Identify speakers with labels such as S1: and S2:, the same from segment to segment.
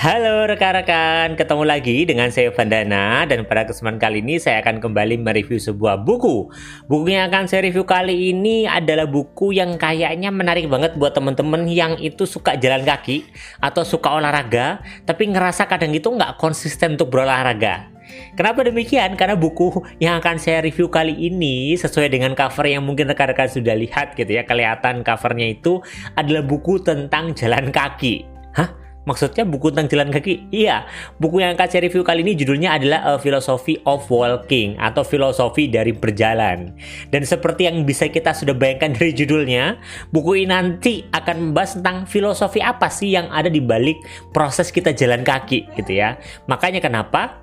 S1: Halo rekan-rekan, ketemu lagi dengan saya Vandana dan pada kesempatan kali ini saya akan kembali mereview sebuah buku. Buku yang akan saya review kali ini adalah buku yang kayaknya menarik banget buat teman-teman yang itu suka jalan kaki atau suka olahraga, tapi ngerasa kadang itu nggak konsisten untuk berolahraga. Kenapa demikian? Karena buku yang akan saya review kali ini sesuai dengan cover yang mungkin rekan-rekan sudah lihat gitu ya. Kelihatan covernya itu adalah buku tentang jalan kaki. Hah? Maksudnya buku tentang jalan kaki? Iya, buku yang akan saya review kali ini judulnya adalah A Philosophy of Walking atau filosofi dari berjalan. Dan seperti yang bisa kita sudah bayangkan dari judulnya, buku ini nanti akan membahas tentang filosofi apa sih yang ada di balik proses kita jalan kaki gitu ya. Makanya kenapa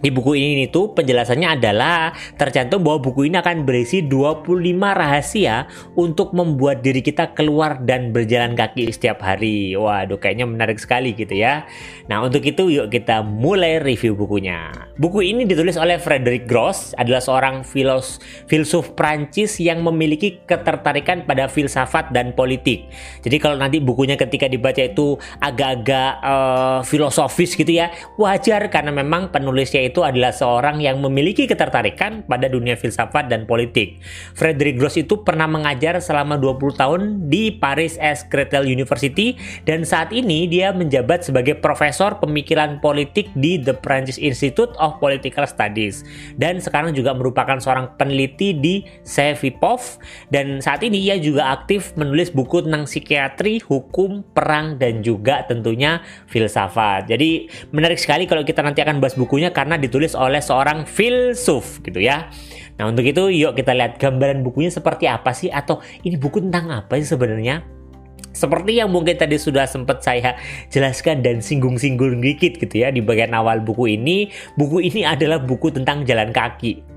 S1: di buku ini tuh penjelasannya adalah tercantum bahwa buku ini akan berisi 25 rahasia untuk membuat diri kita keluar dan berjalan kaki setiap hari. Waduh, kayaknya menarik sekali gitu ya. Nah, untuk itu yuk kita mulai review bukunya. Buku ini ditulis oleh Frederick Gross, adalah seorang filos filsuf Prancis yang memiliki ketertarikan pada filsafat dan politik. Jadi kalau nanti bukunya ketika dibaca itu agak-agak uh, filosofis gitu ya, wajar karena memang penulisnya itu adalah seorang yang memiliki ketertarikan pada dunia filsafat dan politik. Frederick Gross itu pernah mengajar selama 20 tahun di Paris S. Cretel University dan saat ini dia menjabat sebagai profesor pemikiran politik di The French Institute of Political Studies dan sekarang juga merupakan seorang peneliti di Sevipov dan saat ini ia juga aktif menulis buku tentang psikiatri, hukum, perang dan juga tentunya filsafat. Jadi menarik sekali kalau kita nanti akan bahas bukunya karena ditulis oleh seorang filsuf gitu ya. Nah untuk itu yuk kita lihat gambaran bukunya seperti apa sih atau ini buku tentang apa sih sebenarnya? Seperti yang mungkin tadi sudah sempat saya jelaskan dan singgung-singgung dikit gitu ya di bagian awal buku ini, buku ini adalah buku tentang jalan kaki.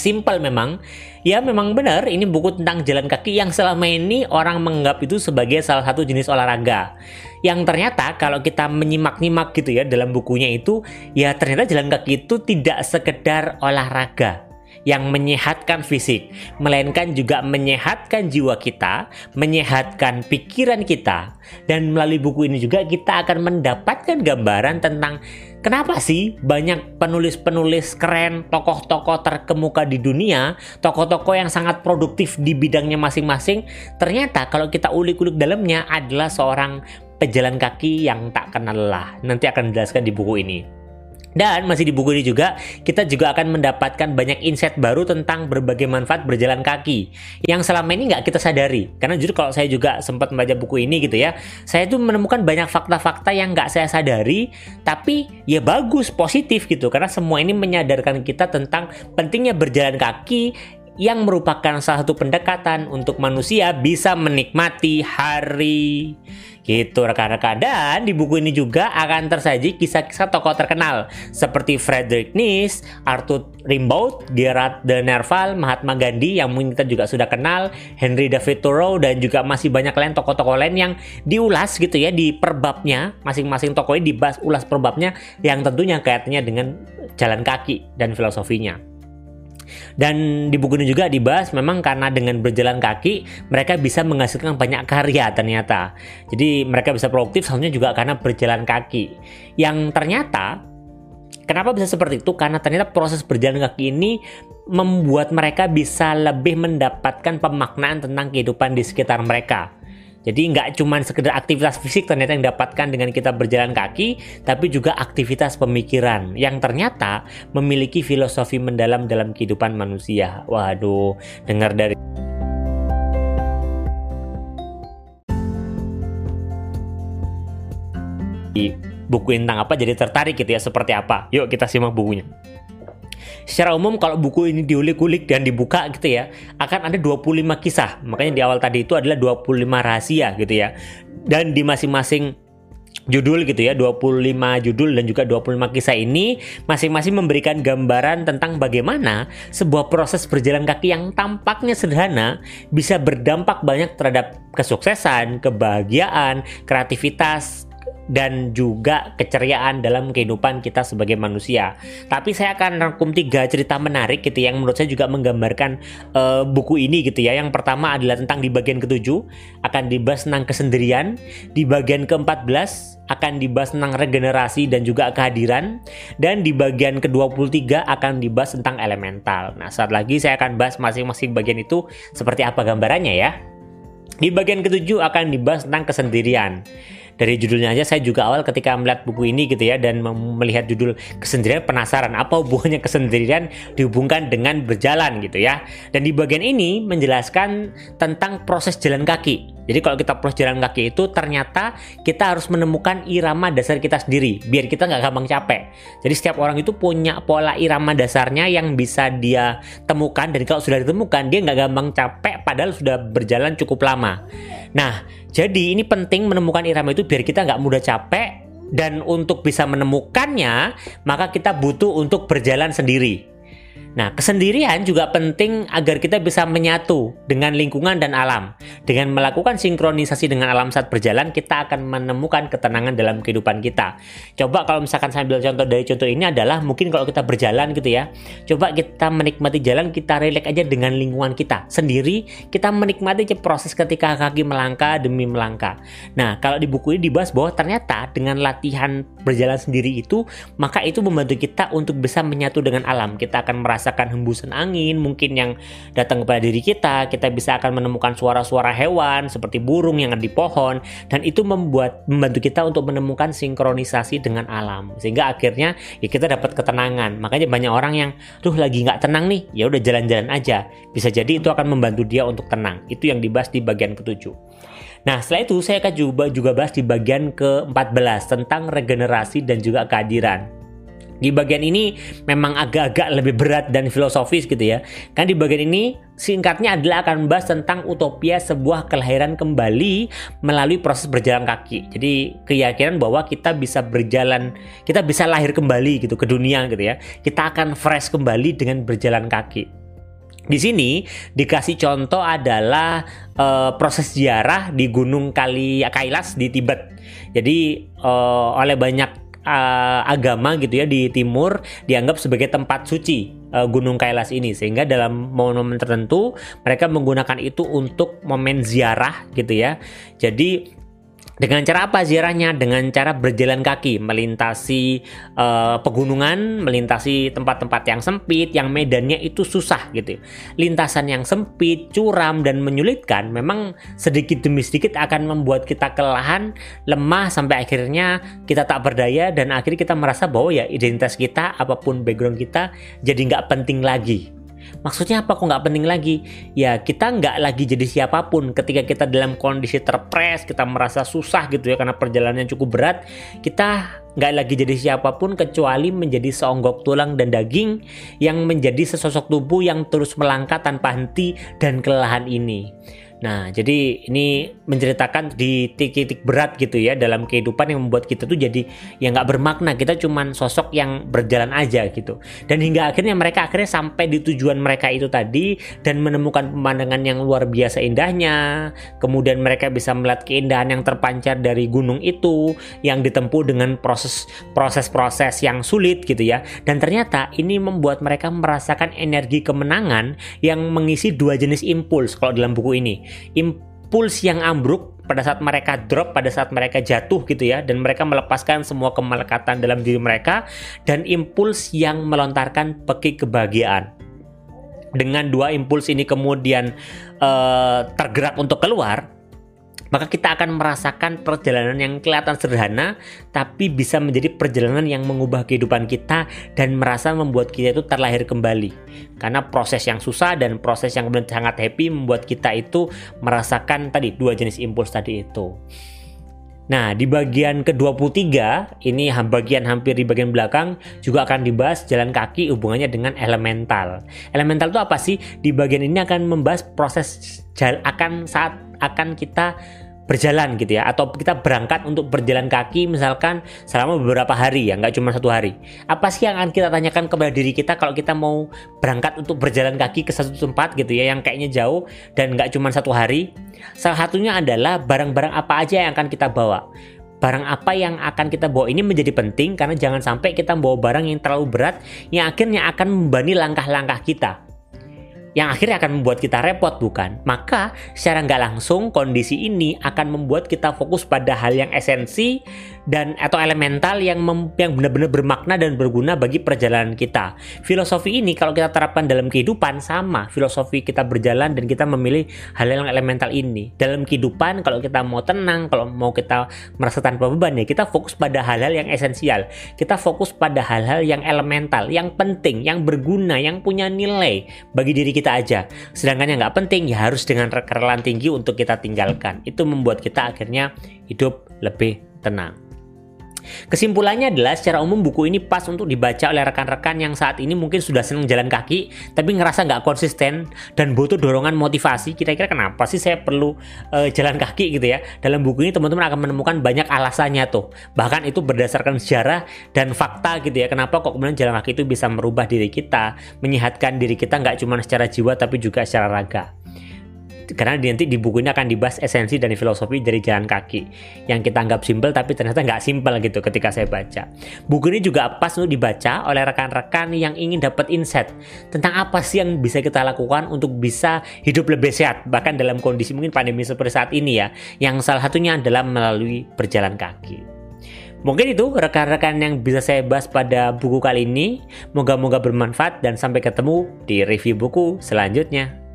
S1: Simpel memang, ya memang benar ini buku tentang jalan kaki yang selama ini orang menganggap itu sebagai salah satu jenis olahraga. Yang ternyata kalau kita menyimak-nyimak gitu ya dalam bukunya itu, ya ternyata jalan kaki itu tidak sekedar olahraga yang menyehatkan fisik, melainkan juga menyehatkan jiwa kita, menyehatkan pikiran kita. Dan melalui buku ini juga kita akan mendapatkan gambaran tentang Kenapa sih banyak penulis-penulis keren, tokoh-tokoh terkemuka di dunia, tokoh-tokoh yang sangat produktif di bidangnya masing-masing, ternyata kalau kita ulik-ulik dalamnya adalah seorang pejalan kaki yang tak kenal lelah. Nanti akan dijelaskan di buku ini. Dan masih di buku ini juga kita juga akan mendapatkan banyak insight baru tentang berbagai manfaat berjalan kaki yang selama ini nggak kita sadari. Karena jujur kalau saya juga sempat membaca buku ini gitu ya, saya tuh menemukan banyak fakta-fakta yang nggak saya sadari, tapi ya bagus, positif gitu. Karena semua ini menyadarkan kita tentang pentingnya berjalan kaki yang merupakan salah satu pendekatan untuk manusia bisa menikmati hari. Gitu rekan-rekan. Dan di buku ini juga akan tersaji kisah-kisah tokoh terkenal seperti Frederick Nietzsche, Arthur Rimbaud, Gerard de Nerval, Mahatma Gandhi yang mungkin kita juga sudah kenal, Henry David Thoreau dan juga masih banyak lain tokoh-tokoh lain yang diulas gitu ya di perbabnya, masing-masing tokoh ini dibahas ulas perbabnya yang tentunya kaitannya dengan jalan kaki dan filosofinya. Dan di buku ini juga dibahas memang karena dengan berjalan kaki mereka bisa menghasilkan banyak karya ternyata. Jadi mereka bisa produktif soalnya juga karena berjalan kaki. Yang ternyata Kenapa bisa seperti itu? Karena ternyata proses berjalan kaki ini membuat mereka bisa lebih mendapatkan pemaknaan tentang kehidupan di sekitar mereka. Jadi nggak cuma sekedar aktivitas fisik ternyata yang didapatkan dengan kita berjalan kaki, tapi juga aktivitas pemikiran yang ternyata memiliki filosofi mendalam dalam kehidupan manusia. Waduh, dengar dari buku tentang apa jadi tertarik gitu ya seperti apa. Yuk kita simak bukunya. Secara umum kalau buku ini diulik-ulik dan dibuka gitu ya, akan ada 25 kisah. Makanya di awal tadi itu adalah 25 rahasia gitu ya. Dan di masing-masing judul gitu ya 25 judul dan juga 25 kisah ini masing-masing memberikan gambaran tentang bagaimana sebuah proses berjalan kaki yang tampaknya sederhana bisa berdampak banyak terhadap kesuksesan, kebahagiaan, kreativitas, dan juga keceriaan dalam kehidupan kita sebagai manusia. Tapi saya akan rangkum tiga cerita menarik gitu yang menurut saya juga menggambarkan uh, buku ini gitu ya. Yang pertama adalah tentang di bagian ketujuh akan dibahas tentang kesendirian, di bagian ke-14 akan dibahas tentang regenerasi dan juga kehadiran dan di bagian ke-23 akan dibahas tentang elemental. Nah, saat lagi saya akan bahas masing-masing bagian itu seperti apa gambarannya ya. Di bagian ketujuh akan dibahas tentang kesendirian dari judulnya aja saya juga awal ketika melihat buku ini gitu ya dan melihat judul kesendirian penasaran apa hubungannya kesendirian dihubungkan dengan berjalan gitu ya. Dan di bagian ini menjelaskan tentang proses jalan kaki. Jadi kalau kita proses jalan kaki itu ternyata kita harus menemukan irama dasar kita sendiri biar kita nggak gampang capek. Jadi setiap orang itu punya pola irama dasarnya yang bisa dia temukan dan kalau sudah ditemukan dia nggak gampang capek padahal sudah berjalan cukup lama. Nah jadi ini penting menemukan irama itu biar kita nggak mudah capek dan untuk bisa menemukannya maka kita butuh untuk berjalan sendiri. Nah, kesendirian juga penting agar kita bisa menyatu dengan lingkungan dan alam. Dengan melakukan sinkronisasi dengan alam saat berjalan, kita akan menemukan ketenangan dalam kehidupan kita. Coba kalau misalkan sambil contoh dari contoh ini adalah mungkin kalau kita berjalan gitu ya. Coba kita menikmati jalan, kita relek aja dengan lingkungan kita. Sendiri, kita menikmati proses ketika kaki melangkah demi melangkah. Nah, kalau di buku ini dibahas bahwa ternyata dengan latihan berjalan sendiri itu, maka itu membantu kita untuk bisa menyatu dengan alam. Kita akan merasa merasakan hembusan angin mungkin yang datang kepada diri kita, kita bisa akan menemukan suara-suara hewan seperti burung yang ada di pohon dan itu membuat membantu kita untuk menemukan sinkronisasi dengan alam sehingga akhirnya ya kita dapat ketenangan. Makanya banyak orang yang tuh lagi nggak tenang nih, ya udah jalan-jalan aja. Bisa jadi itu akan membantu dia untuk tenang. Itu yang dibahas di bagian ketujuh. Nah, setelah itu saya akan juga, juga bahas di bagian ke-14 tentang regenerasi dan juga kehadiran. Di bagian ini memang agak-agak lebih berat dan filosofis gitu ya. Kan di bagian ini singkatnya adalah akan membahas tentang utopia sebuah kelahiran kembali melalui proses berjalan kaki. Jadi keyakinan bahwa kita bisa berjalan, kita bisa lahir kembali gitu ke dunia gitu ya. Kita akan fresh kembali dengan berjalan kaki. Di sini dikasih contoh adalah uh, proses ziarah di Gunung Kali Kailas di Tibet. Jadi uh, oleh banyak uh, agama gitu ya di timur dianggap sebagai tempat suci uh, Gunung Kailas ini sehingga dalam momen-momen tertentu mereka menggunakan itu untuk momen ziarah gitu ya. Jadi dengan cara apa ziarahnya? Dengan cara berjalan kaki, melintasi uh, pegunungan, melintasi tempat-tempat yang sempit, yang medannya itu susah gitu. Lintasan yang sempit, curam dan menyulitkan memang sedikit demi sedikit akan membuat kita kelelahan, lemah sampai akhirnya kita tak berdaya dan akhirnya kita merasa bahwa ya identitas kita apa pun background kita jadi nggak penting lagi Maksudnya apa kok nggak penting lagi? Ya kita nggak lagi jadi siapa pun ketika kita dalam kondisi terpres, kita merasa susah gitu ya karena perjalanannya cukup berat, kita nggak lagi jadi siapa pun kecuali menjadi seonggok tulang dan daging yang menjadi sesosok tubuh yang terus melangkah tanpa henti dan kelelahan ini. Nah, jadi ini menceritakan di titik-titik berat gitu ya dalam kehidupan yang membuat kita tuh jadi ya nggak bermakna. Kita cuman sosok yang berjalan aja gitu. Dan hingga akhirnya mereka akhirnya sampai di tujuan mereka itu tadi dan menemukan pemandangan yang luar biasa indahnya. Kemudian mereka bisa melihat keindahan yang terpancar dari gunung itu yang ditempuh dengan proses proses-proses yang sulit gitu ya. Dan ternyata ini membuat mereka merasakan energi kemenangan yang mengisi dua jenis impuls kalau dalam buku ini impuls yang ambruk pada saat mereka drop, pada saat mereka jatuh gitu ya, dan mereka melepaskan semua kemelekatan dalam diri mereka, dan impuls yang melontarkan peki kebahagiaan. Dengan dua impuls ini kemudian uh, tergerak untuk keluar, maka kita akan merasakan perjalanan yang kelihatan sederhana tapi bisa menjadi perjalanan yang mengubah kehidupan kita dan merasa membuat kita itu terlahir kembali karena proses yang susah dan proses yang kemudian sangat happy membuat kita itu merasakan tadi dua jenis impuls tadi itu Nah, di bagian ke-23, ini bagian hampir di bagian belakang juga akan dibahas jalan kaki hubungannya dengan elemental. Elemental itu apa sih? Di bagian ini akan membahas proses jalan akan saat akan kita berjalan gitu ya. Atau kita berangkat untuk berjalan kaki misalkan selama beberapa hari ya nggak cuma satu hari. Apa sih yang akan kita tanyakan kepada diri kita kalau kita mau berangkat untuk berjalan kaki ke satu tempat gitu ya yang kayaknya jauh dan nggak cuma satu hari? Salah satunya adalah barang-barang apa aja yang akan kita bawa. Barang apa yang akan kita bawa ini menjadi penting karena jangan sampai kita membawa barang yang terlalu berat yang akhirnya akan membani langkah-langkah kita yang akhirnya akan membuat kita repot bukan? Maka secara nggak langsung kondisi ini akan membuat kita fokus pada hal yang esensi dan atau elemental yang mem, yang benar-benar bermakna dan berguna bagi perjalanan kita. Filosofi ini kalau kita terapkan dalam kehidupan sama filosofi kita berjalan dan kita memilih hal yang elemental ini. Dalam kehidupan kalau kita mau tenang, kalau mau kita merasa tanpa beban ya kita fokus pada hal-hal yang esensial. Kita fokus pada hal-hal yang elemental, yang penting, yang berguna, yang punya nilai bagi diri kita aja. Sedangkan yang nggak penting ya harus dengan kerelaan tinggi untuk kita tinggalkan. Itu membuat kita akhirnya hidup lebih tenang. Kesimpulannya adalah secara umum buku ini pas untuk dibaca oleh rekan-rekan yang saat ini mungkin sudah senang jalan kaki tapi ngerasa nggak konsisten dan butuh dorongan motivasi. Kira-kira kenapa sih saya perlu uh, jalan kaki gitu ya? Dalam buku ini teman-teman akan menemukan banyak alasannya tuh. Bahkan itu berdasarkan sejarah dan fakta gitu ya. Kenapa kok kemudian jalan kaki itu bisa merubah diri kita, menyehatkan diri kita nggak cuma secara jiwa tapi juga secara raga karena nanti di buku ini akan dibahas esensi dan filosofi dari jalan kaki yang kita anggap simpel tapi ternyata nggak simpel gitu ketika saya baca. Buku ini juga pas untuk dibaca oleh rekan-rekan yang ingin dapat insight tentang apa sih yang bisa kita lakukan untuk bisa hidup lebih sehat bahkan dalam kondisi mungkin pandemi seperti saat ini ya yang salah satunya adalah melalui berjalan kaki. Mungkin itu rekan-rekan yang bisa saya bahas pada buku kali ini. Moga-moga bermanfaat dan sampai ketemu di review buku selanjutnya.